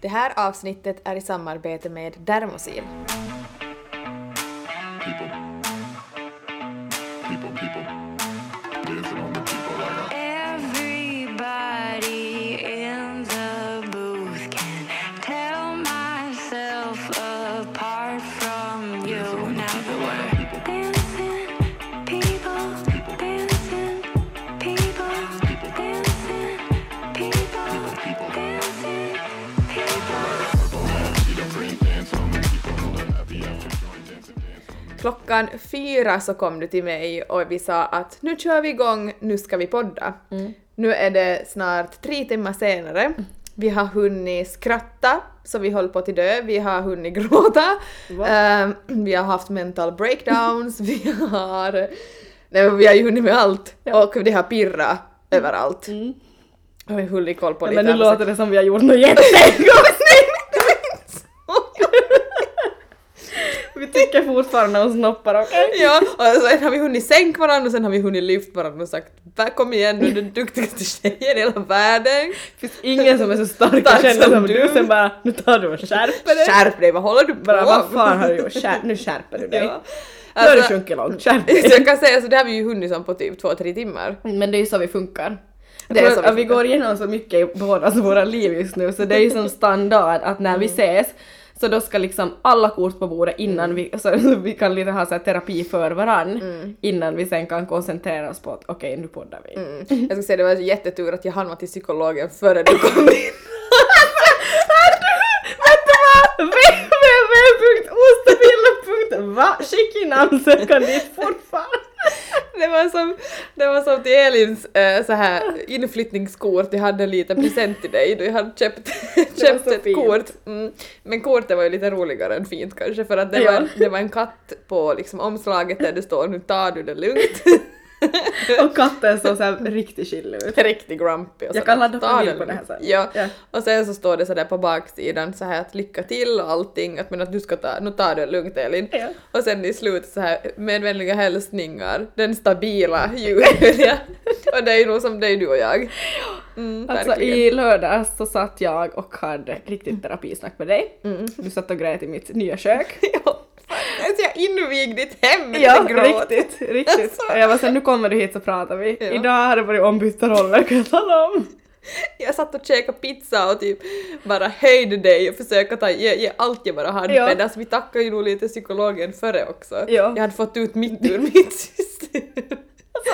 Det här avsnittet är i samarbete med Dermosil. Klockan fyra så kom du till mig och vi sa att nu kör vi igång, nu ska vi podda. Nu är det snart tre timmar senare. Vi har hunnit skratta så vi håller på till dö, vi har hunnit gråta, Ehm, vi har haft mental breakdowns, vi har... Nej vi har ju hunnit med allt. Och det har pirrat överallt. Och vi har hunnit koll på Ja, lite men nu låter det som vi har gjort något jättegott. Vi tycker fortfarande om snoppar, okej? Ja, och sen har vi hunnit sänka varandra och sen har vi hunnit lyfta varandra och sagt "Va, kom igen, är den duktigaste tjejen i hela världen. Det finns ingen som är så stark och känner som som du. du. Sen bara, nu tar du och skärper dig. Skärp dig, vad håller du på Bara, vad med?" fan har du gjort? Skär, nu skärper du dig. Ja. Nu har du Alltså, sjunkit långt, skärp så dig. jag kan säga så det har vi ju hunnit som på typ två, tre timmar. Men det är ju så vi funkar. Det är så vi vi går igenom så mycket i bådas våra liv just nu så det är ju som standard att när vi ses så då ska liksom alla kort på bordet innan vi, så vi kan lite ha så här terapi för varann innan vi sen kan koncentrera oss på att okej nu poddar vi. Mm. Jag ska säga det var jättetur att jag hann till psykologen före du kom in. www.ostabila.va Skicka in ansökan dit fortfarande. Det var som, det var som till Elins äh, så här inflyttningskort, jag hade en liten present till dig, du hade köpt, köpt ett fint. kort. Mm. Men kortet var ju lite roligare än fint kanske för att det, Ja. var, det var en katt på liksom omslaget där det står nu tar du det lugnt. Och katten såg såhär riktigt chill ut. Riktigt grumpy och Jag kan ladda upp "Ta en bild på det här lugnt." sen. Ja. Ja. Och sen så står det sådär på baksidan så här att lycka till och allting, att men att du ska ta, nu tar du det lugnt Elin. Ja. Och sen i slutet så här med vänliga hälsningar, den stabila Julia. och det är ju nog som är du och jag. Mm, Alltså verkligen. i lördags så satt jag och hade riktigt terapisnack med dig. Mm. Du satt och grät i mitt nya kök. Ja, alltså jag invigde ditt hem med Ja, gråt. riktigt, riktigt. Alltså. Och jag var sen nu kommer du hit så pratar vi. Ja. Idag har det varit ombytta roller kan jag tala om. Jag satt och käkade pizza och typ bara höjde dig och försökte ta, ge, ge allt jag bara hade. Ja. Men alltså vi tackade ju nog lite psykologen före också. Ja. Jag hade fått ut mitt ur mitt system.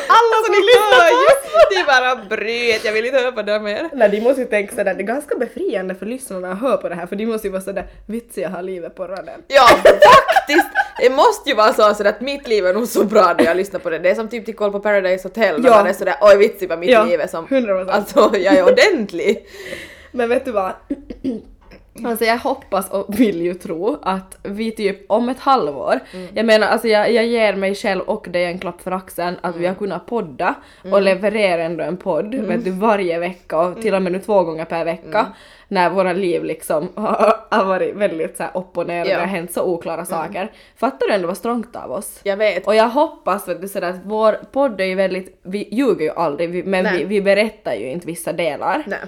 Alla Alltså som lyssnar på ju, det är bara bryt, jag vill inte höra på det mer. Nej, de måste ju tänka sådär, det är ganska befriande för lyssnarna att höra på det här för de måste ju vara sådär vitsiga har livet på raden. Ja, faktiskt! Det måste ju vara så, så att mitt liv är nog så bra när jag lyssnar på det. Det är som typ till koll på Paradise Hotel när Ja. man är sådär oj vitsigt vad mitt Ja, liv är som... 100%. Alltså jag är ordentlig. Men vet du vad? Alltså jag hoppas och vill ju tro att vi typ om ett halvår, jag menar alltså jag, jag ger mig själv och dig en klapp för axeln att vi har kunnat podda och leverera ändå en podd vet du, varje vecka och till och med nu två gånger per vecka när våra liv liksom har, varit väldigt så här upp och ner och Ja. det har hänt så oklara saker. Fattar du ändå vad strångt av oss? Jag vet. Och jag hoppas vet du, sådär, att vår podd är ju väldigt, vi ljuger ju aldrig men vi, vi berättar ju inte vissa delar. Nej.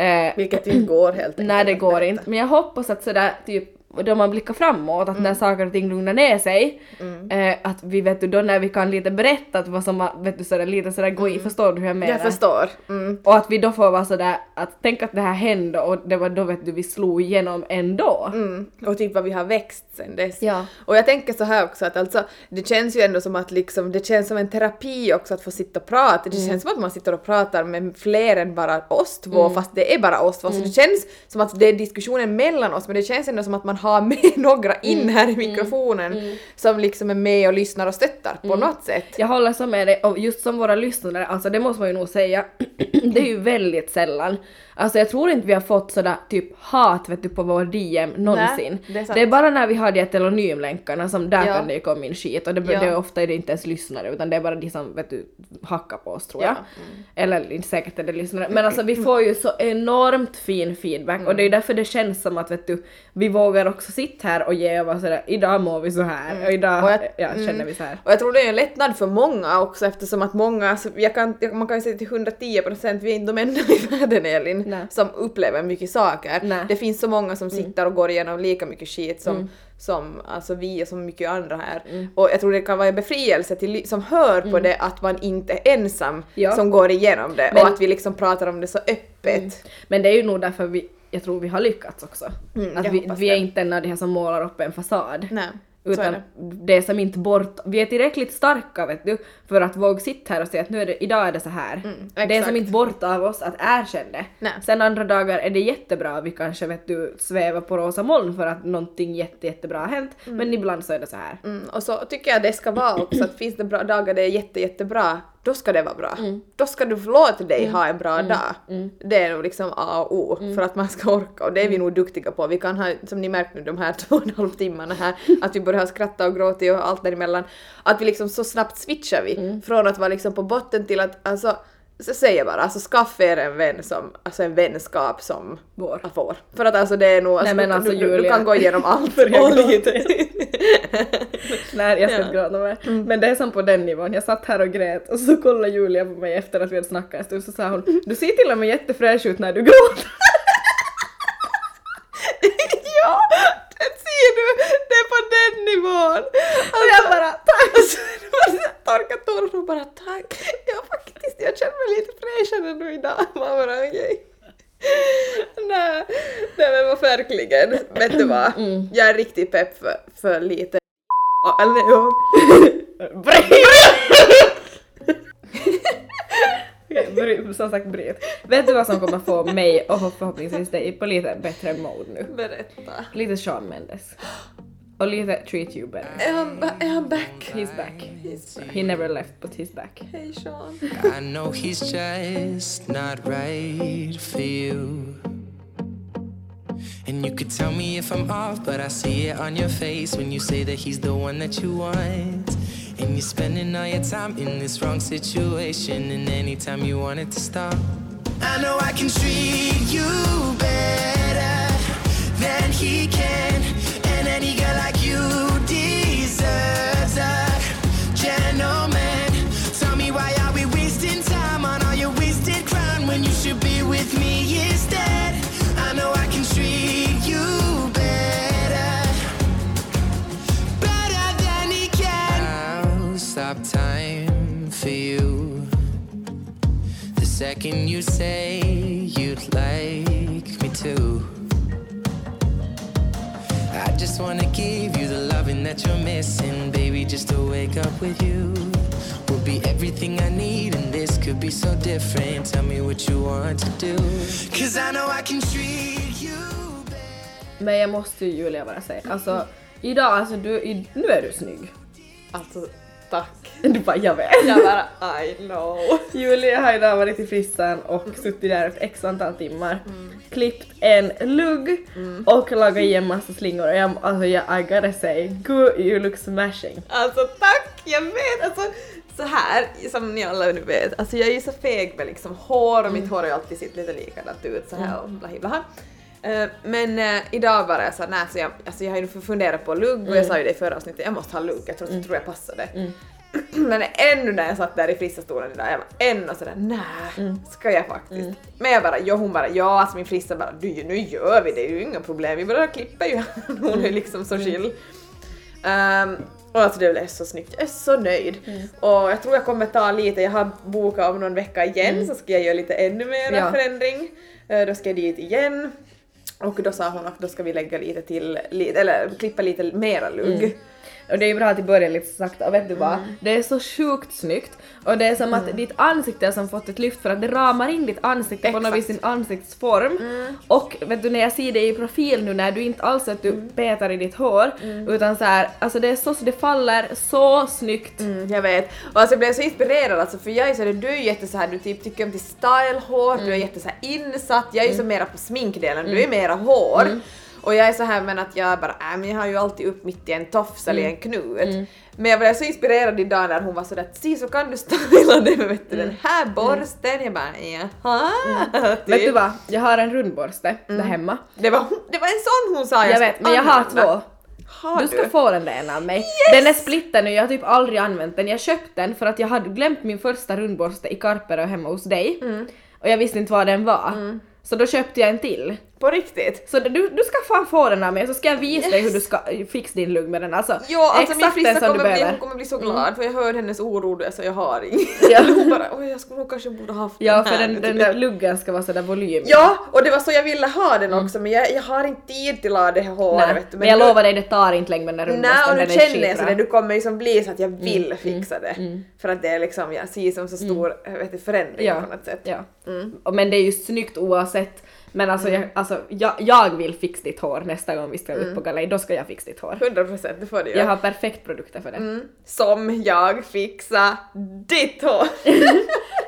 Eh, Vilket inte går helt enkelt. Nej det går inte. Men jag hoppas att sådär typ då man blickar framåt, att när saker och ting lugnar ner sig, eh, att vi vet du då när vi kan lite berätta att vad som vet du sådär lite sådär gå i, förstår du hur jag menar? Jag förstår. Mm. Och att vi då får vara sådär att tänk att det här hände och det var då vet du vi slog igenom ändå. Mm. Och typ vad vi har växt sen dess. Ja. Och jag tänker så här också att alltså, det känns ju ändå som att liksom, det känns som en terapi också att få sitta och prata. Det känns som att man sitter och pratar med fler än bara oss två fast det är bara oss två. Så det känns som att det är diskussionen mellan oss men det känns ändå som att man har med några in här i mikrofonen som liksom är med och lyssnar och stöttar på något sätt. Jag håller så med dig och just som våra lyssnare, alltså det måste man ju nog säga, det är ju väldigt sällan. Alltså jag tror inte vi har fått sådär typ hat vet du på vår DM någonsin. det är sant. det är bara när vi har de här telonym-länkarna som där Ja. kan det ju komma in skit och det, Ja. det är ofta är det inte ens lyssnare utan det är bara de som vet du hackar på oss tror jag. Ja, mm. Eller inte säkert är det lyssnare. Men alltså vi får ju så enormt fin feedback och det är ju därför det känns som att vet du, vi vågar också sitta här och ge och vara sådär idag mår vi så här och idag Mm. Och jag- ja, mm. känner vi så här. Och jag tror det är en lättnad för många också eftersom att många, alltså, jag kan, man kan ju säga till 110 procent, vi är inte de enda i världen Elin, Nej. som upplever mycket saker. Nej. Det finns så många som sitter och går igenom lika mycket skit som, som alltså vi och som mycket andra här. Och jag tror det kan vara en befrielse till som hör på det att man inte är ensam Ja. som går igenom det Men- och att vi liksom pratar om det så öppet. Men det är ju nog därför vi, jag tror vi har lyckats också. Mm, att vi, vi är inte en av de här som målar upp en fasad. Nej, så Utan det. det som inte bort, vi är tillräckligt starka vet du för att våga sitta här och säga att nu är det, idag är det så här. det är Mm, som inte bort av oss att erkänna det. Nej. Sen andra dagar är det jättebra, vi kanske vet du svävar på rosa moln för att någonting jätte, jättebra har hänt. Men ibland så är det så här. Mm, och så tycker jag det ska vara också att finns det bra dagar det är jätte, jättebra, då ska det vara bra. Då ska du låta dig ha en bra dag. Det är nog liksom A och O för att man ska orka och det är vi nog duktiga på. Vi kan ha, som ni märkt nu de här två och en halv timmarna här, att vi både har skrattat och gråtit och allt däremellan. Att vi liksom så snabbt switchar vi från att vara liksom på botten till att alltså så säger jag bara, alltså skaffa er en vän som, alltså en vänskap som Vår. jag får. För att alltså det är nog, alltså, Nej, men du, alltså, du, du, kan gå igenom allt och gråta. lite. Nej jag ska Ja. inte gråta mer. Men det är som på den nivån, jag satt här och grät och så kollade Julia på mig efter att vi hade snackat en stund så sa hon du ser till och med jättefräsch ut när du gråter. ja, ser du! Det är på den nivån! Och jag bara tack! Alltså, torka tårar och bara tack. Ja faktiskt, jag känner mig lite fräschare nu idag. Man bara okej. Nej, nej men vad verkligen. Vet du vad? Jag är riktigt pepp för, för lite eller ja. Som sagt bryt. Vet du vad som kommer få mig och förhoppningsvis dig på lite bättre mode nu? Berätta. Lite Shawn Mendes. Och lite Treat You Better. Är han, är han back? He's back. He's back. He never left but he's back. Hej Sean. I know he's just not right for you. And you could tell me if I'm off, but I see it on your face when you say that he's the one that you want. And you're spending all your time in this wrong situation, and anytime you want it to stop. I know I can treat you better than he can, second you say you'd like me to. I just wanna give you the loving that you're missing, baby. Just to wake up with you will be everything I need, and this could be so different. Tell me what you want to do, cause I know I can treat you. Men jag måste ju Julia säga, alltså idag, alltså du, nu är du snygg. Alltså tack. Du bara jag vet. Jag bara I know. Julia har idag varit i frissan och suttit där ett x antal timmar. Klippt en lugg och lagat i en massa slingor och jag, alltså jag, I gotta say, good you look smashing. Alltså tack, jag vet alltså så här som ni alla nu vet, alltså jag är ju så feg med liksom hår och mitt hår har ju alltid sett lite likadant ut så här och blahi blaha. Eh, men eh, idag bara jag sa nej så jag, alltså jag har ju funderat på lugg och jag sa ju det i förra avsnittet, jag måste ha lugg, jag tror, tror jag passade. Men ännu när jag satt där i frissastolen idag, jag var ännu sådär nej, ska jag faktiskt? Men jag bara, jo hon bara, ja alltså min frissa bara, du nu gör vi det, det är ju inga problem, vi bara klipper ju hon är liksom så chill. Ehm, och alltså det blev så snyggt, jag är så nöjd. Och jag tror jag kommer ta lite, jag har bokat om någon vecka igen så ska jag göra lite ännu mer Ja. förändring. Eh, då ska jag dit igen. Och då sa hon att då ska vi lägga lite till, eller klippa lite mera lugg. Mm. Och det är ju bra att i början lite sakta och vet du vad? Mm. Det är så sjukt snyggt och det är som att ditt ansikte har som fått ett lyft för att det ramar in ditt ansikte på något Exakt. Mm. vis, din ansiktsform. Och vet du när jag ser dig i profil nu när du inte alls att du Mm. petar i ditt hår utan så här, alltså det är så, det faller så snyggt. Mm, jag vet. Och alltså jag blev så inspirerad alltså för jag är så här, du är jätte så här, du typ tycker om till stylehår, du är jätte så här insatt, jag är ju så mera på sminkdelen, du är mera hår. Och jag är så här men att jag bara, äh, men jag har ju alltid upp mitt i en tofs eller i en knut. Men jag blev så inspirerad idag när hon var sådär att si så kan du styla det med vet du, den här borsten. Jag bara jaha. Typ. Vet du vad? Jag har en rundborste där hemma. Det var, det var en sån hon sa Jag ska vet, men jag har två. Har Du ska få den där ena av mig. Den är splitter nu, jag har typ aldrig använt den. Jag köpte den för att jag hade glömt min första rundborste i Karperö hemma hos dig. Och jag visste inte vad den var. Så då köpte jag en till. På riktigt. Så du, du ska fan få den av mig så ska jag visa dig hur du ska fixa din lugg med den. Alltså, Ja, alltså min exakt den frissa kommer bli, hon kommer bli så glad för jag hör hennes oro så jag har inget. Ja. hon bara oj jag skulle nog kanske borde haft Ja, den för här. den, nu, den typ. där luggen ska vara sådär volym. Ja, och det var så jag ville ha den också men jag, jag har inte tid till håret Nej, vet du. men jag nu- lovar dig, det tar inte länge med den där Nej och nu den känner jag skitbra. så det, du kommer ju som bli så att jag vill fixa det. För att det är liksom, jag ser som så stor vet du, förändring Ja, på något sätt. ja. Mm. Men det är ju snyggt oavsett. Men alltså, jag, alltså jag, jag vill fixa ditt hår nästa gång vi ska Mm. ut på galej, då ska jag fixa ditt hår. 100 procent, det får du Jag göra. har perfekt produkter för det. Mm. Som jag fixar ditt hår.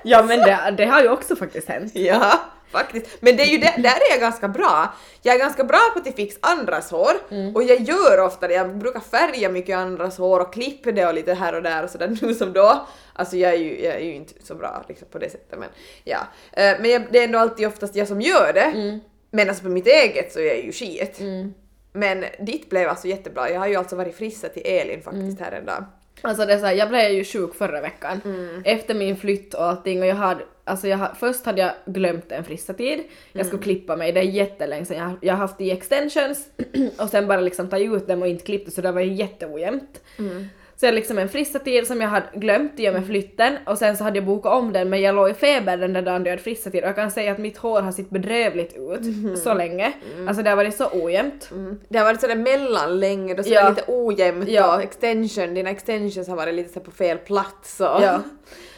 Ja men det, det har ju också faktiskt hänt. Ja, faktiskt. Men det är ju det, där är jag ganska bra. Jag är ganska bra på att fixa andras hår och jag gör ofta det. Jag brukar färga mycket andras hår och klippa det och lite här och där och sådär nu som då. Alltså jag är ju, jag är ju inte så bra liksom på det sättet men ja. Eh, Men jag, det är ändå alltid oftast jag som gör det. Men alltså på mitt eget så är jag ju skit. Men ditt blev alltså jättebra. Jag har ju alltså varit frissa till Elin faktiskt här en dag. Alltså det är så här, jag blev ju sjuk förra veckan Mm. efter min flytt och allting och jag hade, alltså jag först hade jag glömt en frissatid, jag Mm. skulle klippa mig, det är jättelänge sedan, jag, jag har haft i extensions och sen bara liksom ta ut dem och inte klippt så det var ju jätteojämnt. Mm. Så jag liksom en frissatid som jag hade glömt i och med flytten och sen så hade jag bokat om den men jag låg i feber den där dagen då jag hade frissatid och jag kan säga att mitt hår har sett bedrövligt ut så länge. Alltså det har varit så ojämnt. Mm. Det har varit sådär mellanlängd och sådär Ja. lite ojämnt Ja. och extension, dina extensions har varit lite så på fel plats och... Ja.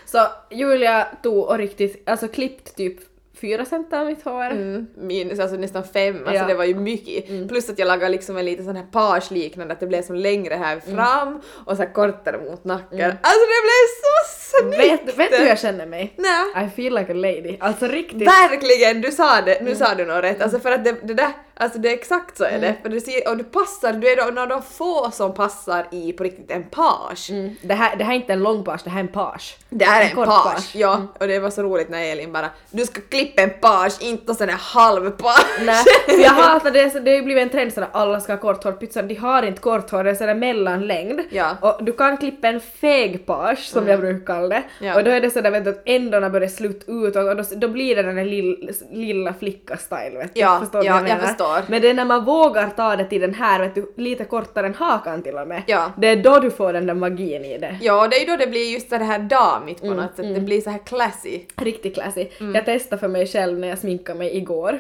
Så Julia tog och riktigt, alltså klippt typ fyra cent av mitt hår. Mm, minus alltså nästan fem, alltså Ja. Mm. det var ju mycket. Plus att jag lagade liksom en liten sån här page-liknande, att det blev som längre här Mm. fram och så kortare mot nacken. Alltså det blev så snyggt! Vet, vet du hur jag känner mig? Nej. I feel like a lady. Alltså riktigt. Verkligen, du sa det, Mm. nu sa du nog rätt. Alltså för att det, det där, alltså det är exakt så är det. För du ser, och du passar, du är då, när de få som passar i på riktigt en page. Mm. Det, här, det här är inte en lång page, det här är en page. Det här är en En page, page. ja. Och det var så roligt när Elin bara du ska klippa en page, inte sån här halv page. Nej, jag hatar det, det har ju blivit en trend sådär alla ska ha kort hår, pytsan de har inte kort hår, det är sådär mellanlängd. Ja. Och du kan klippa en feg page som jag brukar kalla det. Ja. Och då är det sådär vet du, att ändarna börjar sluta ut och, då, då blir det den där lill, lilla flicka-style vet du. Ja, förstår ja, jag jag menar? Förstår. Men det är när man vågar ta det till den här vet du, lite kortare än hakan till och med. Ja. Det är då du får den där magin i det. Ja, det är ju då det blir just så det här damigt Mm, på något sätt, det blir så här classy. Riktigt classy. Mm. Jag testade för mig själv när jag sminkade mig igår.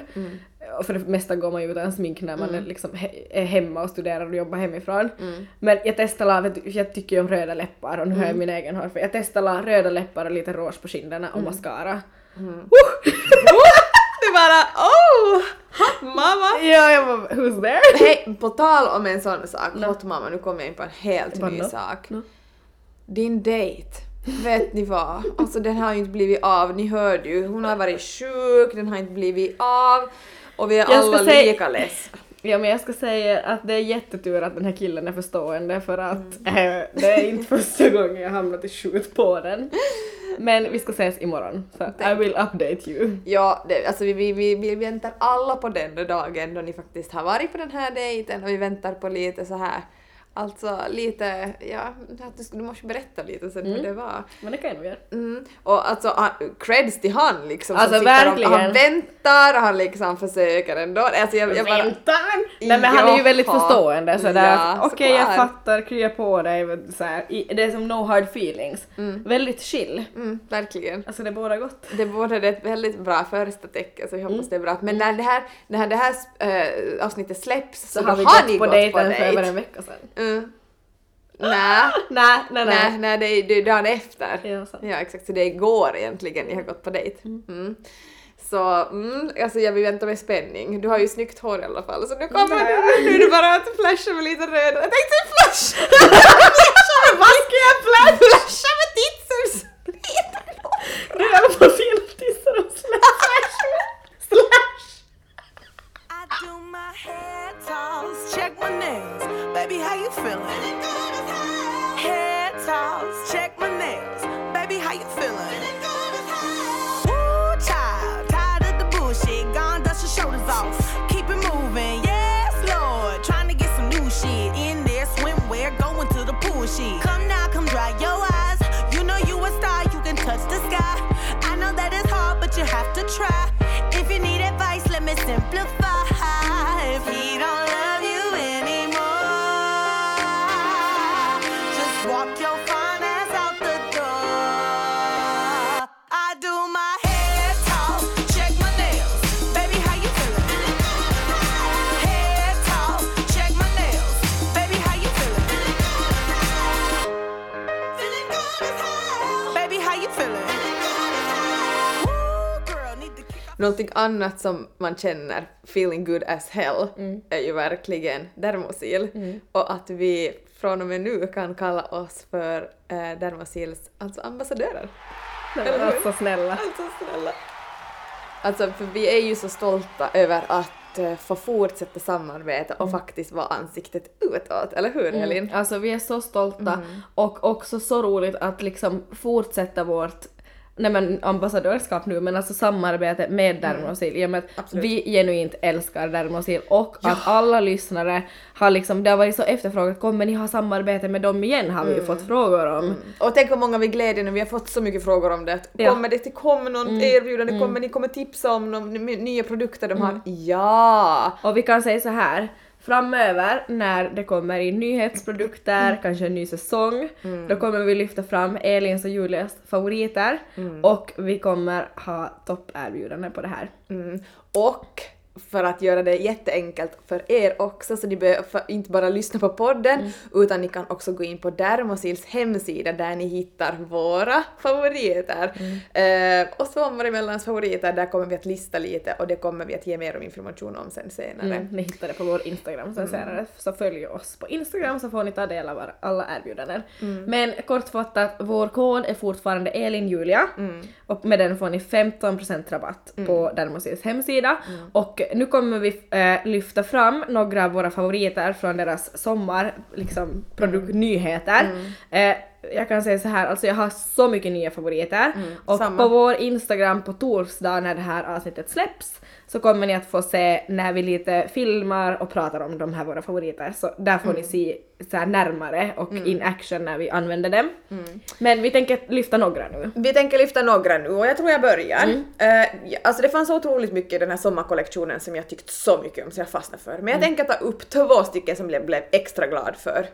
Och för det mesta går man ju utan smink när man är, liksom he- är hemma och studerar och jobbar hemifrån. Men jag testade, la- vet du, jag tycker ju om röda läppar och nu har jag min egen hårfärg. Jag testade la röda läppar och lite rouge på kinderna och mascara. Du bara oh! Mamma! Ja, jag bara who's there? Hej, på tal om en sån sak, hot mamma, nu kommer jag in på en helt ny nå? sak. Nå? Din dejt, vet ni vad? Alltså den har ju inte blivit av, ni hörde ju, hon har varit sjuk, den har inte blivit av och vi är Jag alla lika less. Ja men jag ska säga att det är jättetur att den här killen är förstående för att eh, det är inte första gången jag hamnat i skjut på den. Men vi ska ses imorgon så I will update you. Ja, det, alltså vi, vi, vi, vi väntar alla på den dagen då ni faktiskt har varit på den här dejten och vi väntar på lite så här Alltså lite, ja, du, du måste berätta lite sen hur det var. Men det kan jag nog göra. Mm. Och alltså han- creds till han liksom Alltså, som verkligen. och han väntar han liksom försöker ändå. Alltså jag, jag bara, Väntan! Nej men han är ju väldigt Jaha. förstående sådär Ja, okej jag såklart. fattar, krya på dig, så här. Det är som no hard feelings. Väldigt chill. mm, verkligen. Alltså det båda gott. Det borde det är ett väldigt bra första tecken så jag hoppas Mm. det är bra. Men när det här, när det här äh, avsnittet släpps så, Så har vi ni gått på gått på dejten för över en vecka sedan. Mm. Nej, Nej, nej, nej, nej. nej, det är, är dagen efter. Ja, sant. Ja exakt, så det är igår egentligen ni har gått på dejt. Mm. Så mm, alltså jag vill vänta med spänning. Du har ju snyggt hår i alla fall så nu kommer Nej. du, nu är det bara att flasha med lite röd. Jag tänkte flash! flasha med vad ska jag flash? Flasha med titsels! Du håller på att fina tissar och slash. Slash! Baby, how you feeling? Head toss, check my nails. Baby, how you feeling? Woo, child, tired of the bullshit. Gone, dust your shoulders off. Keep it moving, yes, Lord. Trying to get some new shit in there. Swimwear, going to the pool shit. Come now, come dry your eyes. You know you a star, you can touch the sky. I know that it's hard, but you have to try. If you need advice, it simplified. Någonting annat som man känner, feeling good as hell, är ju verkligen Dermosil. Och att vi från och med nu kan kalla oss för eh, Dermosils alltså ambassadörer. Alltså snälla. Alltså snälla. Alltså för vi är ju så stolta över att eh, få fortsätta samarbeta och faktiskt vara ansiktet utåt, eller hur Helin? Alltså vi är så stolta och också så roligt att liksom fortsätta vårt Nej men ambassadörskap nu men alltså samarbete med Dermosil i och med att Absolut. vi genuint älskar Dermosil och att alla lyssnare har liksom, det har varit så efterfrågat, kommer ni ha samarbete med dem igen har vi ju fått frågor om. Och tänk vad många vi glädjer när vi har fått så mycket frågor om det. Ja. Kommer det till komma något erbjudande? Kommer ni kommer tipsa om någon, ny- nya produkter de har? Ja! Och vi kan säga så här. Framöver när det kommer in nyhetsprodukter, kanske en ny säsong, då kommer vi lyfta fram Elins och Julias favoriter och vi kommer ha topperbjudanden på det här. Mm. Och för att göra det jätteenkelt för er också så ni behöver inte bara lyssna på podden utan ni kan också gå in på Dermosils hemsida där ni hittar våra favoriter. Eh, och Sommaremellan's favoriter, där kommer vi att lista lite och det kommer vi att ge mer om information om sen senare. Mm, ni hittar det på vår Instagram sen senare, så följ oss på Instagram så får ni ta del av alla erbjudanden. Men kortfattat, vår kod är fortfarande ElinJulia och med den får ni 15% rabatt på Dermosils hemsida. Och nu kommer vi eh, lyfta fram några av våra favoriter från deras sommar, liksom produktnyheter. Eh, jag kan säga så här, alltså jag har så mycket nya favoriter och samma. på vår Instagram på torsdag när det här avsnittet släpps så kommer ni att få se när vi lite filmar och pratar om de här våra favoriter. Så där får ni se så närmare och in action när vi använder dem. Men vi tänker lyfta några nu. Vi tänker lyfta några nu och jag tror jag börjar. Ja, alltså det fanns otroligt mycket i den här sommarkollektionen som jag tyckt så mycket om så jag fastnade för. Men jag tänker ta upp två stycken som jag blev extra glad för.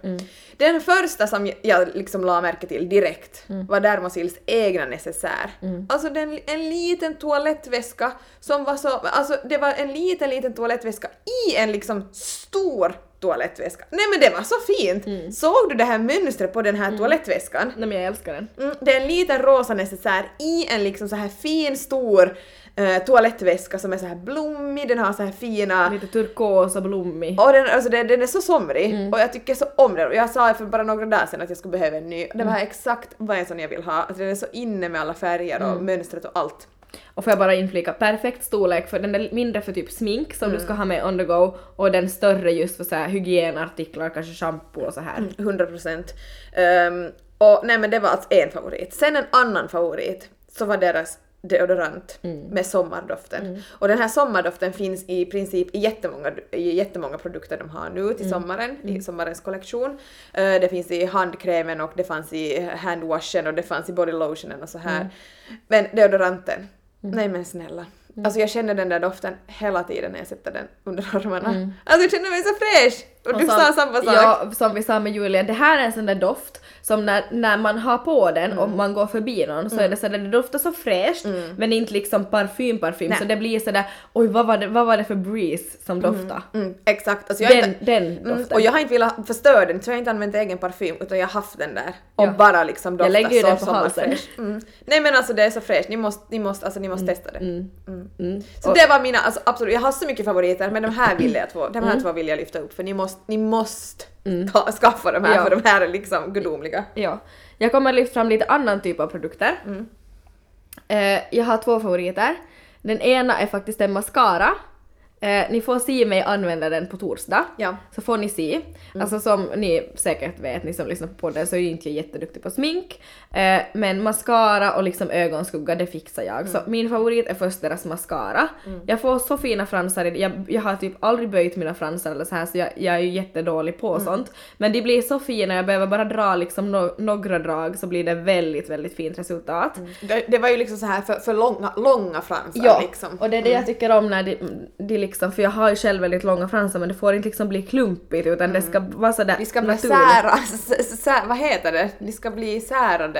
Den första som jag, jag liksom la märke till direkt var Dermosils egna necessär. Alltså den, en liten toalettväska som var så, alltså det var en liten liten toalettväska i en liksom stor toalettväska. Nej men det var så fint! Såg du det här mönstret på den här toalettväskan? Nej men jag älskar den. Mm, det är en liten rosa necessär i en liksom så här fin stor eh, toalettväska som är så här blommig, den har så här fina Lite turkos och blommig. och den, alltså den, den är så somrig och jag tycker så om den. Jag sa för bara några dagar sedan att jag skulle behöva en ny. Det var exakt vad en sån jag vill ha. Alltså den är så inne med alla färger och mönstret och allt. Och får jag bara inflika, perfekt storlek för den är mindre för typ smink som du ska ha med on the go och den större just för så här hygienartiklar, kanske shampoo och så här. 100 procent. Ehm, och nej men det var alltså en favorit. Sen en annan favorit så var deras deodorant med sommardoften. Och den här sommardoften finns i princip i jättemånga, i jättemånga produkter de har nu till sommaren, i sommarens kollektion. Eh, det finns i handkrämen och det fanns i handwashen och det fanns i bodylotionen och så här. Men deodoranten, nej men snälla. Alltså jag känner den där doften hela tiden när jag sätter den under armarna. Alltså jag känner mig så fräsch! Och, du som- sa samma sak. Ja, som vi sa med Julia, det här är en sån där doft som när, när man har på den och man går förbi någon så är det sådär, det doftar så fräscht men inte liksom parfym parfym Nej. så det blir sådär oj vad var det, vad var det för breeze som doftade? Mm, exakt. Alltså jag Den, inte, den mm, doften. och jag har inte velat förstöra den så jag har inte använt egen parfym utan jag har haft den där och Ja. bara liksom doftar lägger ju så den på halsen. sommarfräsch. Mm. Nej men alltså det är så fräscht, ni måste, ni måste, alltså, ni måste testa det. Mm. Så det var mina, alltså absolut, jag har så mycket favoriter men de här vill jag två, de här Mm. två vill jag lyfta upp för ni måste, ni måste ta, skaffa de här Ja. för de här är liksom gudomliga. Ja. Jag kommer lyfta fram lite annan typ av produkter. Eh, jag har två favoriter. Den ena är faktiskt en mascara Eh, ni får se mig använda den på torsdag. Ja. Så får ni se. Alltså som ni säkert vet, ni som lyssnar på podden, så är ju inte jag jätteduktig på smink. Eh, men mascara och liksom ögonskugga, det fixar jag. Så min favorit är först deras mascara. Jag får så fina fransar, i jag, jag har typ aldrig böjt mina fransar eller så här så jag, jag är ju jättedålig på sånt. Men de blir så fina, jag behöver bara dra liksom no, några drag så blir det väldigt, väldigt fint resultat. Det, det var ju liksom så här för, för långa, långa fransar Ja, liksom. och det är det jag tycker om när de, de liksom, för jag har ju själv väldigt långa fransar men det får inte liksom bli klumpigt utan det ska vara sådär De ska bli naturligt. sära, vad heter det? De ska bli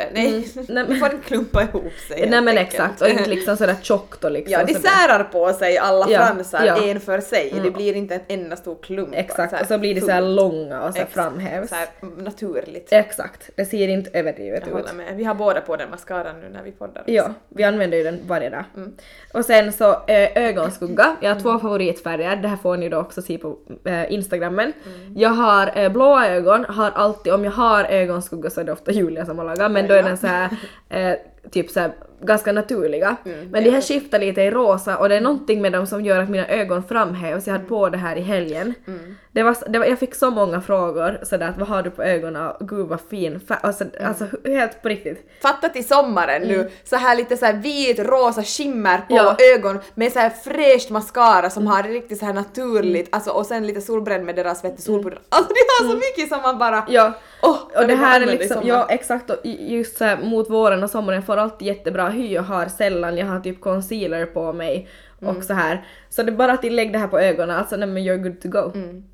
särade. Nej, Mm. Men- får inte klumpa ihop sig Nej men enkelt. exakt, och inte liksom sådär tjockt och liksom Ja, de sådär. särar på sig alla Ja, fransar ja. en för sig. Det blir inte en enda stor klump. Exakt, och så blir de såhär långa och så här Exakt, framhävs. Så här naturligt. Exakt, det ser inte överdrivet Jag ut. med. Vi har båda på den mascaran nu när vi poddar. också. Ja, vi använder ju den varje dag. Mm. Och sen så eh, ögonskugga, jag har två favoritfärger, det här får ni då också se på eh, instagrammen. Mm. Jag har eh, blåa ögon, har alltid, om jag har ögonskugga så är det ofta Julia som har lagat, men då är den så här eh, typ så här, ganska naturliga. Mm, men de här skiftar lite i rosa och det är någonting med dem som gör att mina ögon framhävs. Jag hade på det här i helgen. Mm. Det var, det var, jag fick så många frågor sådär att vad har du på ögonen? Gud vad fin färg. Alltså, Mm. alltså helt på riktigt. Fatta till sommaren nu, så här lite så här vit rosa skimmer på Ja. ögon med så här fräscht mascara som har det riktigt så här naturligt, alltså och sen lite solbränd med deras vet du, solpuder. Alltså de har så mycket som man bara... Ja. Jag och det här är liksom, ja exakt och just så här, mot våren och sommaren får alltid jättebra hy och har sällan, jag har typ concealer på mig Mm. och så här. Så det är bara att lägga det här på ögonen, alltså nej men you're good to go. Mm.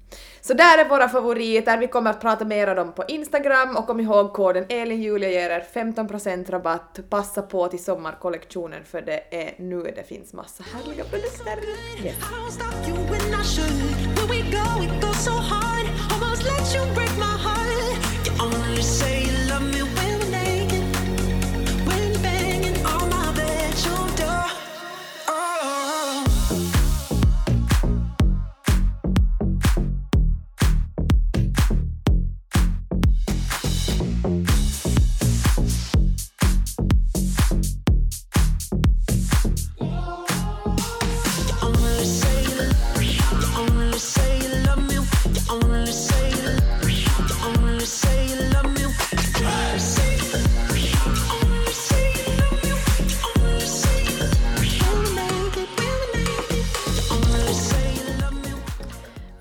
Så där är våra favoriter, vi kommer att prata mer om dem på Instagram och kom ihåg koden ELINJULIA ger er 15% rabatt. Passa på till sommarkollektionen för det är nu det finns massa härliga produkter. I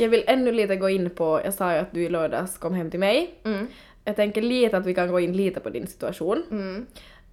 Jag vill ännu lite gå in på, jag sa ju att du i lördags kom hem till mig. Mm. Jag tänker lite att vi kan gå in lite på din situation. Mm.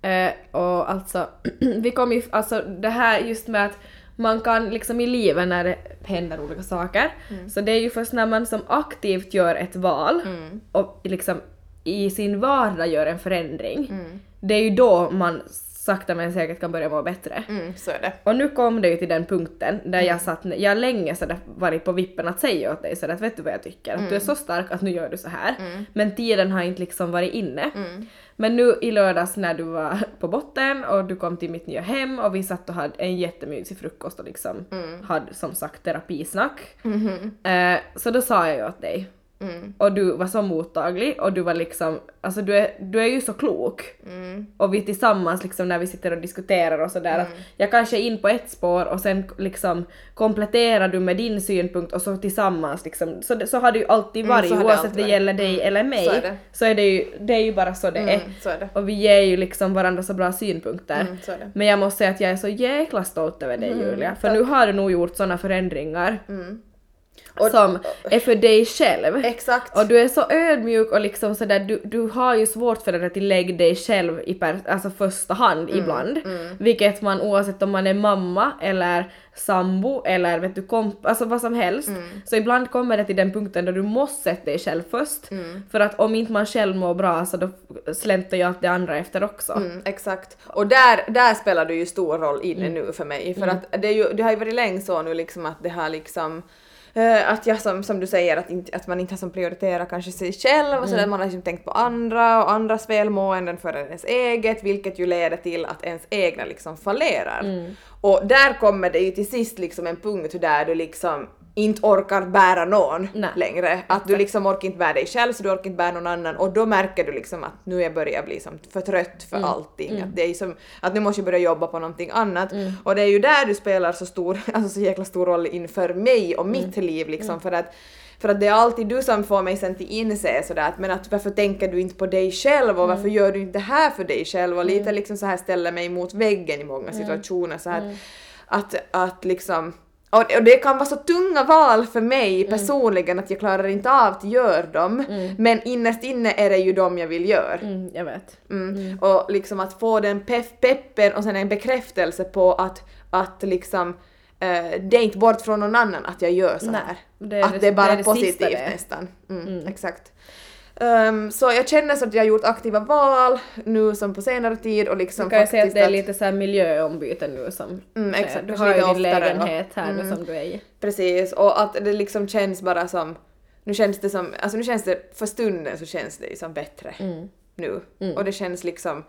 Eh, och alltså, vi kommer ju, alltså det här just med att man kan liksom i livet när det händer olika saker, Mm. så det är ju först när man som aktivt gör ett val Mm. och liksom i sin vardag gör en förändring, Mm. det är ju då man sakta men säkert kan börja må bättre. Mm, så är det. Och nu kom det ju till den punkten där Mm. jag satt, jag har länge sådär varit på vippen att säga åt dig sådär att vet du vad jag tycker? Att du är Mm. så stark att nu gör du så här. Men tiden har inte liksom varit inne. Mm. Men nu i lördags när du var på botten och du kom till mitt nya hem och vi satt och hade en jättemysig frukost och liksom Mm. hade som sagt terapisnack. Mhm. Eh, så då sa jag ju åt dig Mm. och du var så mottaglig och du var liksom, alltså du är, du är ju så klok. Mm. Och vi tillsammans liksom när vi sitter och diskuterar och sådär att jag kanske är in på ett spår och sen liksom kompletterar du med din synpunkt och så tillsammans liksom, så, så har det ju alltid Mm, varit det oavsett alltid det varit. gäller dig eller mig. Så är det. Så är det ju, det är ju bara så det är. Mm, så är det. Och vi ger ju liksom varandra så bra synpunkter. Mm. Men jag måste säga att jag är så jäkla stolt över dig Julia, för nu har du nog gjort såna förändringar som är för dig själv. Exakt. Och du är så ödmjuk och liksom sådär, du, du har ju svårt för det där till lägg dig själv i per, alltså första hand Mm, ibland. Vilket man oavsett om man är mamma eller sambo eller vet du komp, alltså vad som helst. Mm. Så ibland kommer det till den punkten då du måste sätta dig själv först. Mm. För att om inte man själv mår bra så då släntar ju allt det andra efter också. Mm, exakt. Och där, där spelar du ju stor roll inne Mm. nu för mig. För att det, är ju, det har ju varit länge så nu liksom att det har liksom att jag som, som du säger att, inte, att man inte har som prioriterat kanske sig själv och sådär, man har liksom tänkt på andra och andras välmåenden före ens eget vilket ju leder till att ens egna liksom fallerar. Och där kommer det ju till sist liksom en punkt där du liksom inte orkar bära någon Nej. längre. Att du liksom orkar inte bära dig själv så du orkar inte bära någon annan. Och då märker du liksom att nu jag börjar bli som för trött för allting. Att, det är som, att nu måste jag börja jobba på någonting annat. Och det är ju där du spelar så stor, alltså så jäkla stor roll inför mig och mitt liv liksom. För att för att det är alltid du som får mig sen till inse sådär att men att varför tänker du inte på dig själv? Och varför gör du inte det här för dig själv? Och lite liksom så här ställer mig mot väggen i många situationer så här att, att liksom och det, kan vara så tunga val för mig personligen att jag klarar inte av att göra dem men innerst inne är det ju dem jag vill göra. Mm, jag vet. Mm. Och liksom att få den peff, peppen och sen en bekräftelse på att, att liksom eh, det är inte bort från någon annan att jag gör så här. det att det- det är bara det är positivt nästan. Mm, Exakt. Ehm, så jag känner så att jag har gjort aktiva val nu som på senare tid och liksom Du kan ju säga att faktiskt det är lite så här miljöombyte nu som Mm, sker. exakt, Du har ju din oftare lägenhet här nu som du är i. Precis, och att det liksom känns bara som... Nu känns det som... Alltså nu känns det... För stunden så känns det ju som bättre. Nu. Och det känns liksom...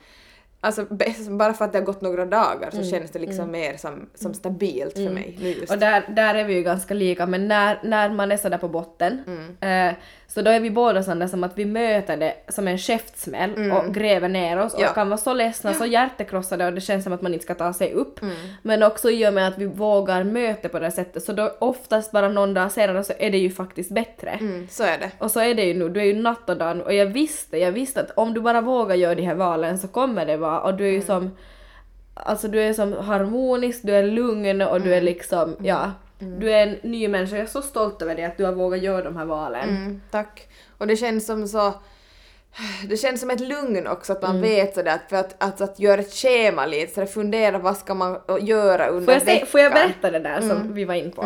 Alltså bara för att det har gått några dagar så känns det liksom mer som, som stabilt för mig nu just. Och där, där är vi ju ganska lika, men när, när man är sådär på botten, eh, så då är vi båda sådana som att vi möter det som en käftsmäll och gräver ner oss Ja. och kan vara så ledsna, så hjärtekrossade och det känns som att man inte ska ta sig upp. Men också i och med att vi vågar möta på det sättet, så då oftast bara någon dag senare så är det ju faktiskt bättre. Mm, så är det. Och så är det ju nu, du är ju natt och dag och jag visste, jag visste att om du bara vågar göra de här valen så kommer det vara och du är ju som Alltså du är som harmonisk, du är lugn och du är liksom, ja. Du är en ny människa. Jag är så stolt över dig att du har vågat göra de här valen. Mm, tack. Och det känns som så... Det känns som ett lugn också att man vet sådär att för att, att, att göra ett schema lite, så att fundera vad ska man göra under Får jag, säga, veckan. får jag berätta det där som vi var in på?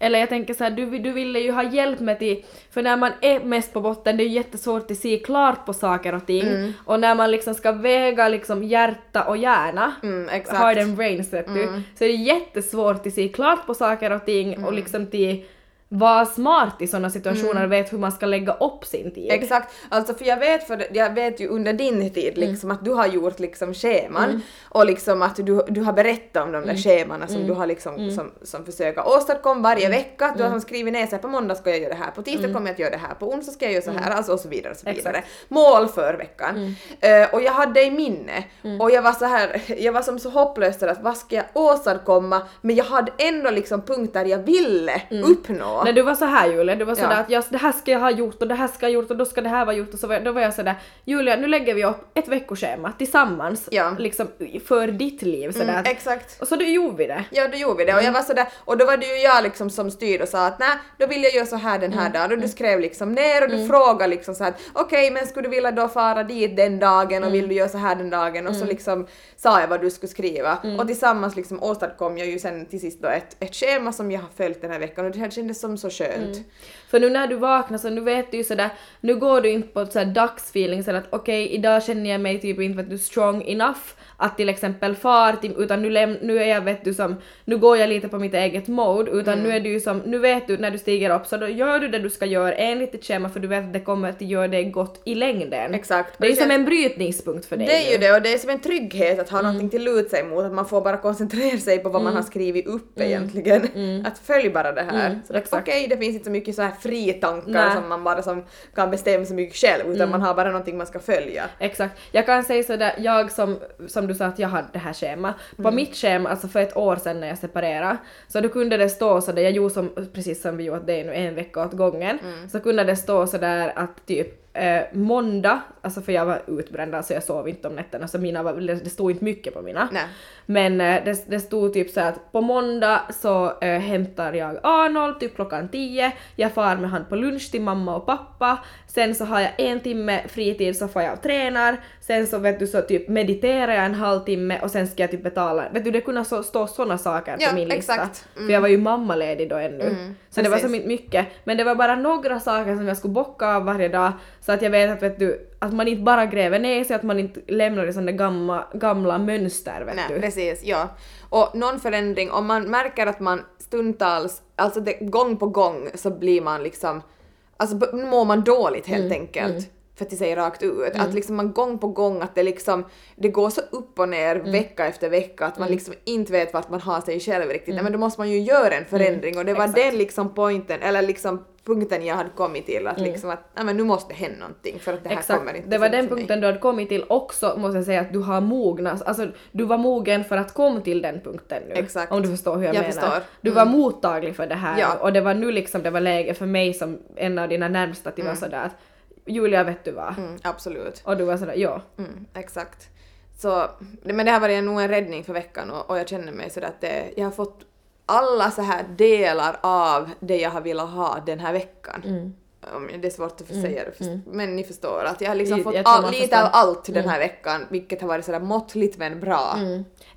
Mm. Eller jag tänker så här, du, du ville ju ha hjälp med till, för när man är mest på botten det är ju jättesvårt att se klart på saker och ting och när man liksom ska väga liksom hjärta och hjärna, Mm, exakt. brains vet du, så är det jättesvårt att se klart på saker och ting och liksom till vara smart i sådana situationer och vet hur man ska lägga upp sin tid. Exakt, alltså för jag vet, för jag vet ju under din tid liksom att du har gjort liksom scheman och liksom att du, du har berättat om de där schemana som du har liksom som, som försöker åstadkomma varje vecka. Du har som skrivit ner här, på måndag ska jag göra det här, på tisdag kommer jag att göra det här, på onsdag ska jag göra så här, alltså och så vidare och så vidare. Mål för veckan. Eh, och jag hade i minne. Och jag var så här, jag var som så hopplös att vad ska jag åstadkomma? Men jag hade ändå liksom punkter jag ville uppnå. När du var så här Julia, du var sådär Ja. att jag, det här ska jag ha gjort och det här ska jag ha gjort och då ska det här vara gjort. Och så var då var jag sådär Julia nu lägger vi upp ett veckoschema tillsammans Ja. liksom för ditt liv. Sådär. Mm, exakt. och så då gjorde vi det. Ja, då gjorde vi det. Och jag var sådär, och då var det ju jag liksom som styrde och sa att nej, då vill jag göra så här den här dagen. Och du skrev liksom ner och du frågade liksom så att okej, men skulle du vilja då fara dit den dagen och vill du göra så här den dagen? Och så liksom sa jag vad du skulle skriva. Och tillsammans liksom åstadkom jag ju sen till sist då ett, ett schema som jag har följt den här veckan. Och det här kändes som så skönt. Mm. För nu när du vaknar så nu vet du ju sådär, nu går du inte på ett sådär dagsfeeling sådär att okej idag känner jag mig typ inte vet du strong enough att till exempel far till, utan nu, läm, nu är jag vet du som, nu går jag lite på mitt eget mode utan Mm. nu är du ju som, nu vet du när du stiger upp så då gör du det du ska göra enligt ditt schema för du vet att det kommer att göra dig gott i längden. Exakt. Det är ju som en brytningspunkt för dig Det är ju nu. det och det är som en trygghet att ha någonting till lut sig mot, att man får bara koncentrera sig på vad man har skrivit upp egentligen. Att följ bara det här. exakt. Okej, det finns inte så mycket så här fritankar Nej. som man bara som kan bestämma så mycket själv utan man har bara någonting man ska följa. Exakt. Jag kan säga sådär, jag som, som du sa att jag hade det här schema. På Mm. mitt schema, alltså för ett år sedan när jag separerade, så då kunde det stå sådär, jag gjorde som, precis som vi gjorde det nu en vecka åt gången, Mm. så kunde det stå sådär att typ eh, måndag, alltså för jag var utbränd alltså jag sov inte om nätterna så mina var, det stod inte mycket på mina. Nej. Men eh, det, det stod typ så att på måndag så eh, hämtar jag Arnold typ klockan 10, jag far med han på lunch till mamma och pappa, sen så har jag en timme fritid så får jag och tränar, sen så vet du så typ mediterar jag en halvtimme och sen ska jag typ betala, vet du det kunde så, stå såna saker Ja, på min lista. exakt. Mm. För jag var ju mammaledig då ännu. så det var inte mycket, men det var bara några saker som jag skulle bocka av varje dag så att jag vet att vet du, att man inte bara gräver ner sig, att man inte lämnar i sådana gamla, gamla mönster vet Nej, du. precis, ja. Och någon förändring, om man märker att man stundtals, alltså det, gång på gång så blir man liksom, alltså mår man dåligt helt enkelt. För att säga rakt ut. Att liksom man gång på gång att det liksom, det går så upp och ner vecka efter vecka att man liksom inte vet vart man har sig själv riktigt. Nej, men då måste man ju göra en förändring och det var den liksom pointen, eller liksom punkten jag hade kommit till att liksom att nej, men nu måste det hända någonting för att det här kommer Exakt, inte det var den för mig. punkten du hade kommit till också måste jag säga att du har mognat, alltså du var mogen för att komma till den punkten nu. Exakt. Om du förstår hur jag, Jag menar. förstår. Mm. Du var mottaglig för det här Ja. och det var nu liksom det var läge för mig som en av dina närmsta att jag var sådär att Julia vet du vad? Mm, absolut. Och du var sådär ja. Mm, exakt. Så, men det här var nog en räddning för veckan och, och jag känner mig sådär att det, jag har fått alla så här delar av det jag har velat ha den här veckan. Mm. Det är svårt att få säga det, först- men ni förstår att jag har liksom fått all, lite förstår. av allt den här veckan, vilket har varit sådär måttligt men bra.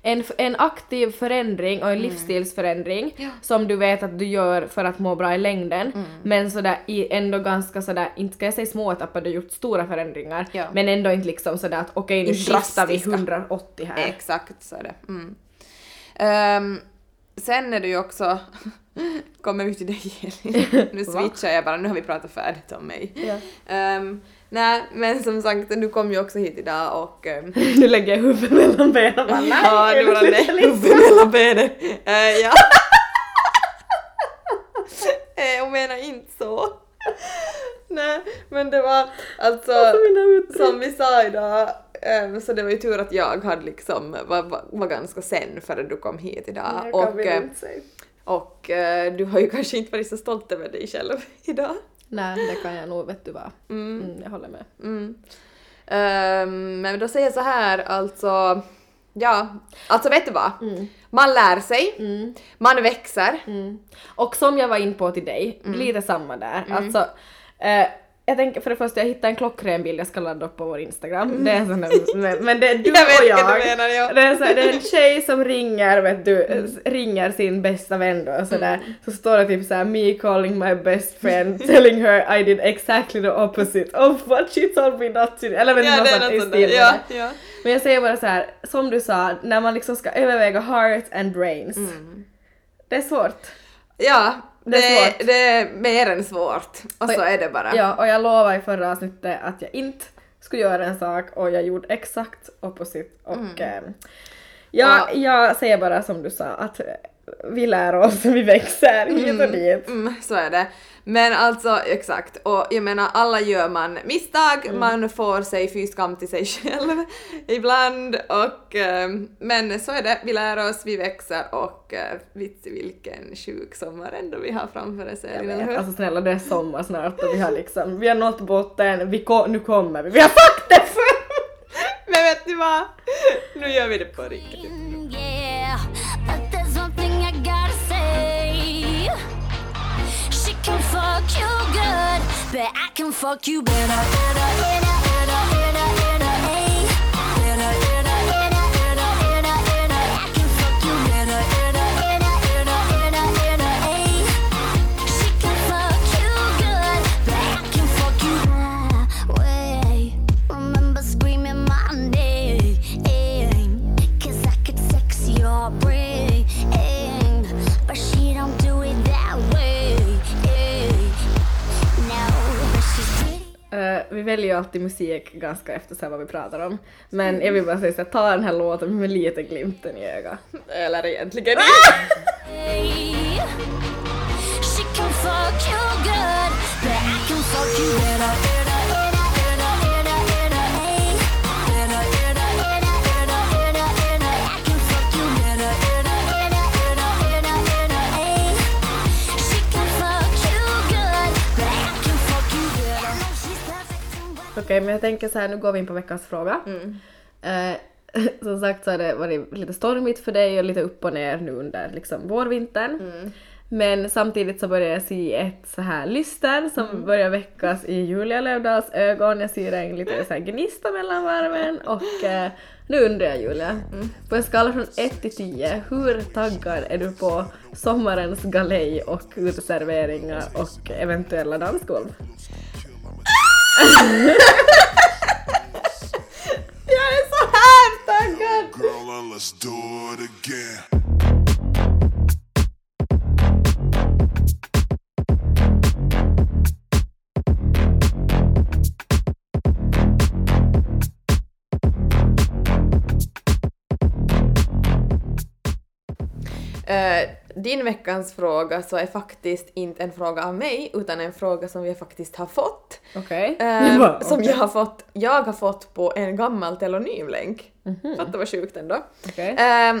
En, f- en aktiv förändring och en livsstilsförändring som du vet att du gör för att må bra i längden men sådär i ändå ganska sådär, inte ska jag säga små etapper, du har gjort stora förändringar Ja. men ändå inte liksom sådär att okej nu Inte skiftar vi drastiska. 180 här. Exakt så är det. Mm. Ehm, sen är det ju också, kommer vi till dig Elin? Nu switchar jag bara, nu har vi pratat färdigt om mig. Ja. Ehm, nej, men som sagt, du kom ju också hit idag och ehm, nu lägger jag huvudet mellan benen. bara, nej, ja, det var det huvudet mellan benen. Eh, ja. Eh, jag menar inte så. nej, men det var alltså som vi sa idag, ehm, så det var ju tur att jag hade liksom var, var, var ganska sen före du kom hit idag. Jag och eh, inte säga. Och eh, du har ju kanske inte varit så stolt över dig själv idag. Nej, det kan jag nog, vet du vad. Mm, jag håller med. Mm. Ehm, men då säger jag så här, alltså, ja, alltså vet du vad? Man lär sig, man växer. Mm. Och som jag var in på till dig, lite samma där. Alltså, eh, jag tänker för det första, jag hittade en klockren bild jag ska ladda upp på vår Instagram. Det är sån där, men, det är du Jag och jag. menar, ja. Det, är så, här, det är en tjej som ringer, vet du, s- ringer sin bästa vän då och sådär. Så står det typ såhär me calling my best friend telling her I did exactly the opposite of what she told me not to do. Eller vet Ja, något sånt i stil Ja, ja. Men jag säger bara så här, som du sa, när man liksom ska överväga heart and brains. Det är svårt. Ja, Det är svårt. det är mer än svårt. Och så Oj. är det bara. Ja, och jag lovade i förra avsnittet att jag inte skulle göra en sak och jag gjorde exakt opposite. Och eh, ja, Ja. jag säger bara som du sa att vi lär oss, vi växer hit och dit. Mm, så är det. Men alltså exakt, och jag menar alla gör man misstag, Mm. man får sig fy skam till sig själv ibland och eh, men så är det, vi lär oss, vi växer och eh, vits vilken sjuk sommar ändå vi har framför oss Jag Elin, eller vet, hur? alltså snälla det är sommar snart och vi har liksom, vi har nått botten, vi ko- nu kommer vi, vi har sagt det förr! Men vet ni vad? Nu gör vi det på riktigt. Can fuck you good, but I can fuck you better. Better, better, alltid musik ganska efter så vad vi pratar om. Men jag vill bara säga så här, ta den här låten med lite glimten i ögat. Eller egentligen She Okej, men jag tänker så här, nu går vi in på veckans fråga. Eh, som sagt så har det varit lite stormigt för dig och lite upp och ner nu under liksom vårvintern. Men samtidigt så börjar jag se ett så här lyster som börjar väckas i Julia Lövdahls ögon. Jag ser en lite så här gnista mellan varven och eh, nu undrar jag Julia, på en skala från 1 till 10, hur taggad är du på sommarens galej och uteserveringar och eventuella dansgolv? Jag är så här taggad! Girl, and let's do veckans fråga så är faktiskt inte en fråga av mig utan en fråga som vi faktiskt har fått. Okej. Eh, Jag bara, Som jag har fått, jag har fått på en gammal telonym-länk. Fatta vad sjukt ändå. Okej. Ehm,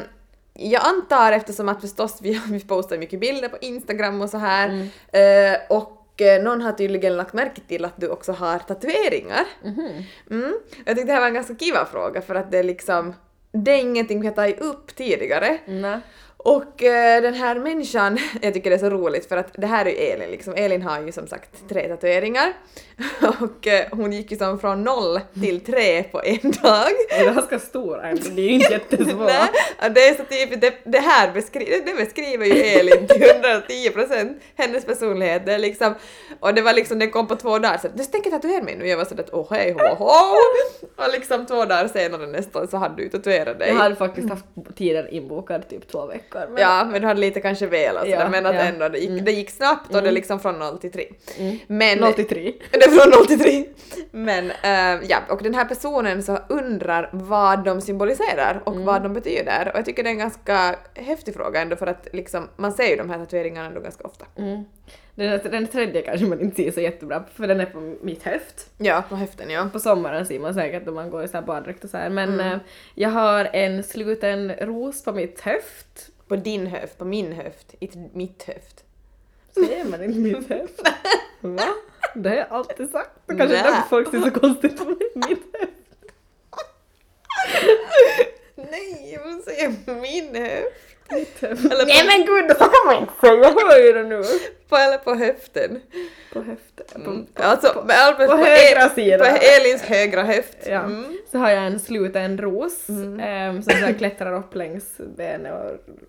jag antar eftersom att förstås vi, vi postar mycket bilder på Instagram och så här Mm. eh, och eh, någon har tydligen lagt märke till att du också har tatueringar. Mhm. Mm. Jag tyckte det här var en ganska kiva fråga för att det är liksom det är ingenting vi har tagit upp tidigare. Nej. Och eh, den här människan, jag tycker det är så roligt för att det här är ju Elin liksom. Elin har ju som sagt tre tatueringar och eh, hon gick ju som från noll till tre på en dag. Det är ganska stor ändå, det är ju inte jättesvårt. Nej, det är så typiskt, det, det här beskriver, det beskriver ju Elin till 110 procent, hennes personlighet. Det är liksom, och det var liksom, den kom på två dagar så du tänker tatuera mig nu? Jag var sådär åh hej hå hå! Och liksom två dagar senare nästan så hade du tatuerat dig. Jag hade faktiskt haft tiden inbokad typ två veckor. Men... Ja, men du hade lite kanske velat Ja, men att ja. ändå det gick, det gick snabbt och det är liksom från 0 till 3. Men, 0 till 3. det är från 0 till 3. Men eh, ja, och den här personen så undrar vad de symboliserar och vad de betyder. Och jag tycker det är en ganska häftig fråga ändå för att liksom, man ser ju de här tatueringarna ändå ganska ofta. Mm. Den, den tredje kanske man inte ser så jättebra för den är på mitt höft. Ja, på höften ja. På sommaren ser man säkert om man går i så här baddräkt och så här men eh, jag har en sluten ros på mitt höft. På din höft, på min höft, inte mitt höft. Ser man inte mitt höft? Va? Det har jag alltid sagt. Det kanske är därför folk ser så konstigt på mitt höft. Nej, jag vill säga min höft. Eller på, Nej men gud, så kan man inte säga! Hör ju det nu! på, eller på höften. På höften. På, Mm. Alltså, med all- på El- högra sidan. På Elins högra höft. Ja. Mm. Så har jag en sluten ros ehm, som så klättrar upp längs benen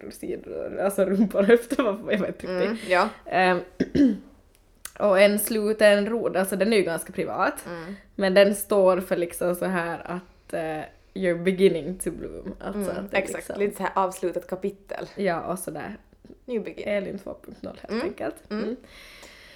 och sidor, alltså rumpor och höfter, jag vet inte Mm. Ja. Ehm, och en sluten rod, alltså den är ju ganska privat, Mm. men den står för liksom så här att eh, you're beginning to bloom. Alltså Mm, att det exakt, liksom, lite så här avslutat kapitel. Ja, och sådär. New begin. Elin 2.0 helt enkelt. Mm.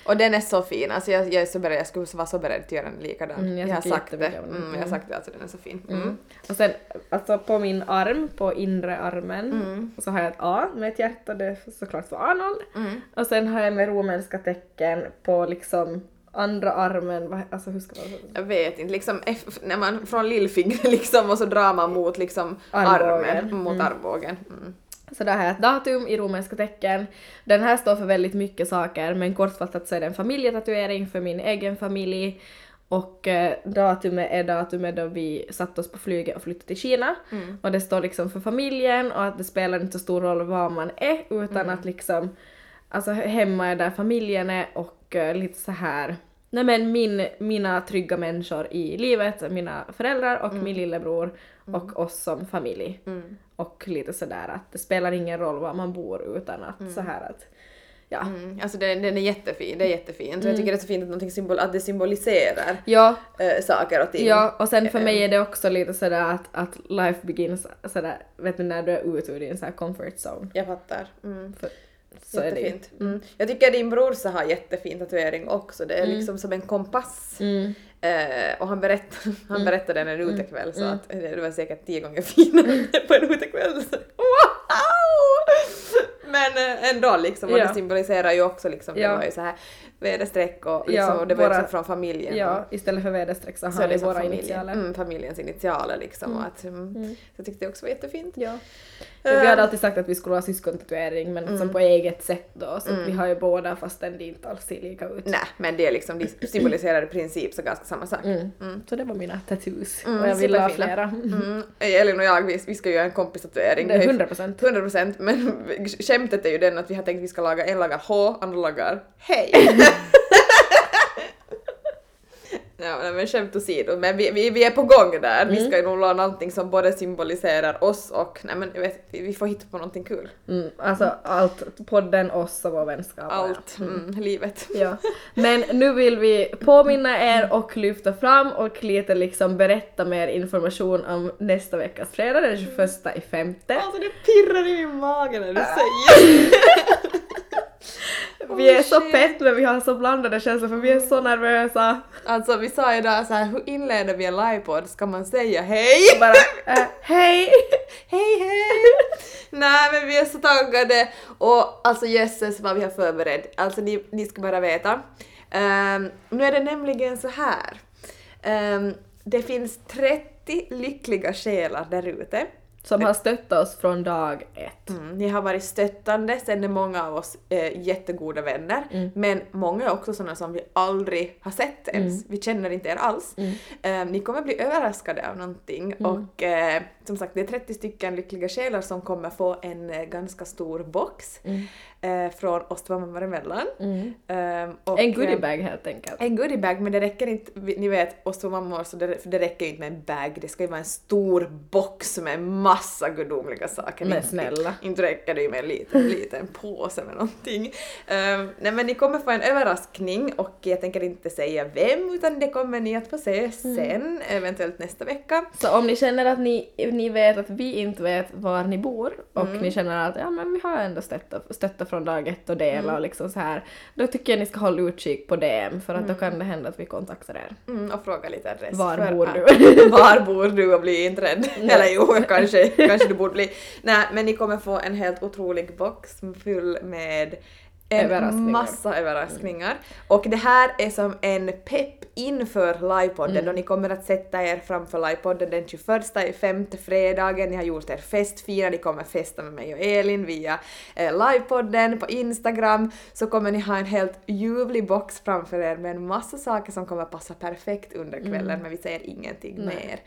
Och den är så fin, alltså jag, jag, är så beredd, jag skulle vara så beredd att göra den likadan. Mm, jag jag har sagt det. Mm, jag har Mm. sagt det, alltså den är så fin. Mm. Mm. Och sen alltså på min arm, på inre armen, Mm. så har jag ett A med ett hjärta, det är såklart för Arnold. Mm. Och sen har jag med romerska tecken på liksom andra armen, alltså hur ska man? Jag vet inte, liksom när man från lillfingret liksom och så drar man mot liksom Armbågen. armen, mot Mm. armbågen. Mm. Så där har jag ett datum i romerska tecken. Den här står för väldigt mycket saker men kortfattat så är det en familjetatuering för min egen familj. Och eh, datumet är datumet då vi satte oss på flyget och flyttade till Kina. Och det står liksom för familjen och att det spelar inte så stor roll var man är utan att liksom alltså hemma är där familjen är och eh, lite så här Nej men min, mina trygga människor i livet, mina föräldrar och min lillebror och oss som familj. Och lite sådär att det spelar ingen roll var man bor utan att så här att ja. Mm. Alltså den, den är jättefin, det är jättefint. Och jag tycker det är så fint att, symbol, att det symboliserar Ja, äh, saker och ting. ja, och sen för mig är det också lite sådär att, att life begins sådär, vet du när du är ute ur din så här comfort zone. Jag fattar. Mm. För, så är det. Mm. Jag tycker din brorsa har jättefin tatuering också. Det är liksom som en kompass. Mm. Eh, och han, berätt, han berättade en utekväll så att eh, det var säkert tio gånger finare på en utekväll. Wow! Men eh, ändå liksom, och Ja. det symboliserar ju också liksom, det Ja. var ju så här väderstreck och liksom, Ja, och det var våra- också från familjen. Ja, istället för väderstreck så så har är vi det som våra familjen. initialer. Mm, familjens initialer liksom. Och att, mm, Så jag tyckte det också var jättefint. Ja. Vi hade alltid sagt att vi skulle ha syskontatuering men som på eget sätt då så vi har ju båda fastän det inte alls ser lika ut. Nej, men det är liksom, de symboliserar i princip så ganska samma sak. Mm. Så det var mina tattoos Mm, och jag ville ha flera. Mm. Elin och jag, vi, vi ska göra en kompistatuering. Det är Vi har ju- 100 procent. 100 procent, men skämtet är ju den att vi har tänkt att vi ska laga en lagar H, andra lagar hej. Ja, men skämt åsido, men vi, vi, vi är på gång där. Vi ska ju nog la någonting som både symboliserar oss och, nej men jag vet, vi, vi får hitta på någonting kul. Mm, alltså allt, podden, oss och vår vänskap. och ja. Allt, mm, livet. Ja. Men nu vill vi påminna er och lyfta fram och lite liksom berätta mer information om nästa veckas fredag den 21 i femte. Alltså det pirrar i min mage när du säger Vi är så pett men vi har så blandade känslor för vi är så nervösa. Alltså vi sa idag så här, hur inleder vi en livepodd? Ska man säga hej? Bara äh, hej! Hej hej! Nej men vi är så taggade och alltså jösses vad vi har förberett. Alltså ni, ni ska bara veta. Ehm, nu är det nämligen så här. Ehm, det finns 30 lyckliga själar där ute. Som har stöttat oss från dag ett. Mm, ni har varit stöttande, sen är många av oss eh, jättegoda vänner, Mm. men många är också sådana som vi aldrig har sett ens. Mm. Vi känner inte er alls. Eh, ni kommer bli överraskade av någonting Mm. och eh, som sagt det är 30 stycken lyckliga själar som kommer få en eh, ganska stor box Mm. eh, från oss två mammor emellan. Eh, och, En eh, goodiebag helt enkelt. en goodiebag, men det räcker inte, ni vet oss två mammor, så det, det räcker inte med en bag, det ska ju vara en stor box med massa gudomliga saker. Men snälla. Inte räcker det ju med en liten, liten påse med någonting. Ehm, nej men ni kommer få en överraskning och jag tänker inte säga vem utan det kommer ni att få se sen, eventuellt nästa vecka. Så om ni känner att ni, ni vet att vi inte vet var ni bor och ni känner att ja men vi har ändå stöttat, stöttat från dag ett och dela och liksom så här. Då tycker jag ni ska hålla utkik på DM för att då kan det hända att vi kontaktar er. Mm, och fråga lite adress. Var bor du? var bor du och bli inte rädd. Eller jo, kanske, kanske du borde bli. Nej, men ni kommer få en helt otrolig box full med en Överraskningar. massa överraskningar. Och det här är som en pepp inför livepodden Mm. och ni kommer att sätta er framför livepodden den 21 i femte fredagen. Ni har gjort er festfina, ni kommer festa med mig och Elin via eh, livepodden på Instagram. Så kommer ni ha en helt ljuvlig box framför er med en massa saker som kommer passa perfekt under kvällen men vi säger ingenting mer.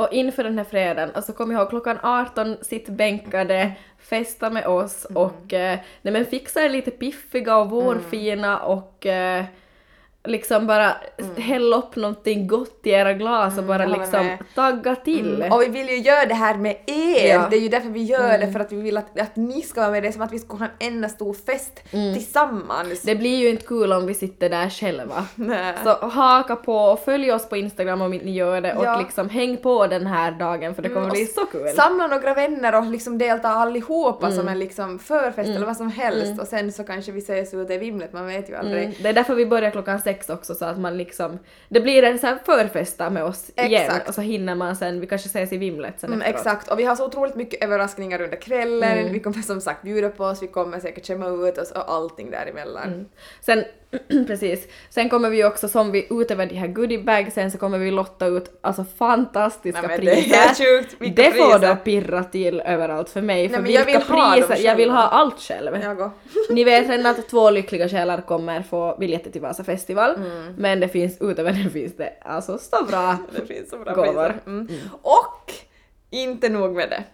Och inför den här fredagen, alltså kom ihåg klockan 18, sitt bänkade, festa med oss och eh, nej men fixa er lite piffiga och vårfina och eh, liksom bara hälla upp någonting gott i era glas och bara jag håller liksom tagga till. Och vi vill ju göra det här med er! Ja. Det är ju därför vi gör det, för att vi vill att, att ni ska vara med. Det är som att vi ska ha en enda stor fest tillsammans. Det blir ju inte kul om vi sitter där själva. Nej. Så haka på och följ oss på Instagram om ni gör det och Ja. liksom häng på den här dagen för det kommer Mm, bli så kul. Samla några vänner och liksom delta allihopa som en liksom förfest eller vad som helst och sen så kanske vi ses ute i vimlet, man vet ju aldrig. Mm. Det är därför vi börjar klockan sex också så att man liksom, det blir en sån här förfesta med oss igen Exakt. och så hinner man sen, vi kanske ses i vimlet sen Mm, efteråt. exakt, och vi har så otroligt mycket överraskningar under kvällen, Mm. vi kommer som sagt bjuda på oss, vi kommer säkert skämma ut oss och allting däremellan. Mm. Sen, precis, sen kommer vi också som vi utöver de här goodiebagsen så kommer vi lotta ut alltså fantastiska Nej, men det är priser. sjukt, vilka det får priser. du att pirra till överallt för mig, för Nej, jag vilka vill ha dem priser, jag vill ha allt själv. Jag. Ni vet redan att två lyckliga själar kommer få biljetter till Vasa festival, Mm. men det finns utöver det finns det alltså så bra Det finns så bra gåvor. priser. Mm. Och inte nog med det.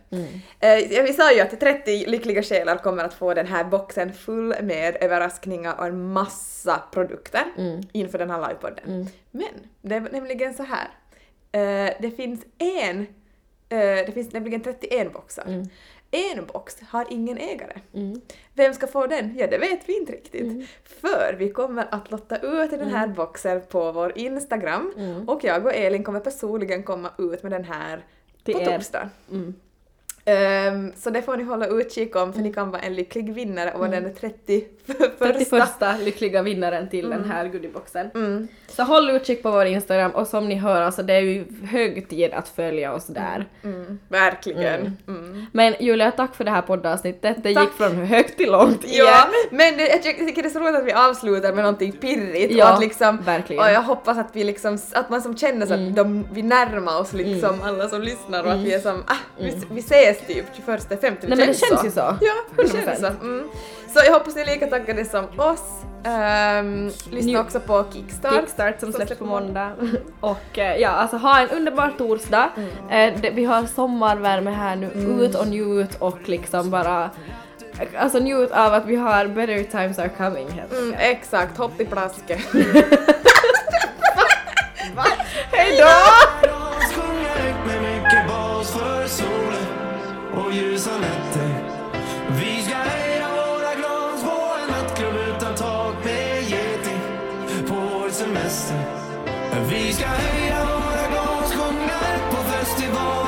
Eh, vi sa ju att 30 lyckliga själar kommer att få den här boxen full med överraskningar och en massa produkter inför den här livepodden. Men det är nämligen så här. Eh, det finns en, eh, det finns nämligen 31 boxar. En box har ingen ägare. Vem ska få den? Ja, det vet vi inte riktigt. För vi kommer att lotta ut den här boxen på vår Instagram och jag och Elin kommer personligen komma ut med den här Till på er. torsdag. Ehm, så det får ni hålla utkik om för ni kan vara en lycklig vinnare och vara den 30 31 lyckliga vinnaren till den här goodieboxen. Mm. Så håll utkik på vår Instagram och som ni hör alltså det är ju hög tid att följa oss där. Mm, verkligen. Mm. Men Julia, tack för det här poddavsnittet. Det Tack. gick från högt till lågt Ja, igen. men det, jag tycker det är så roligt att vi avslutar med någonting pirrigt Ja, och att liksom, verkligen. Mm. och jag hoppas att vi liksom, att man som känner så att de, vi närmar oss liksom alla som lyssnar och att vi är som, ah, vi, vi ses typ 21, 50, Nej men det känns ju så. Ja, det 100%. känns så. Mm. Så jag hoppas ni är lika taggade som oss. Um, lyssna New- också på Kickstart. Kickstart som släpps på måndag. Och eh, ja, alltså ha en underbar torsdag. Mm. Eh, det, vi har sommarvärme här nu, ut och njut och liksom bara Alltså njut av att vi har better times are coming helt Mm, exakt, hopp i plasket. Hej och ljusa nätter. Vi ska höja våra glas på en nattklubb utan tak med geting på vår semester. Vi ska höja våra glas, sjunga på festival.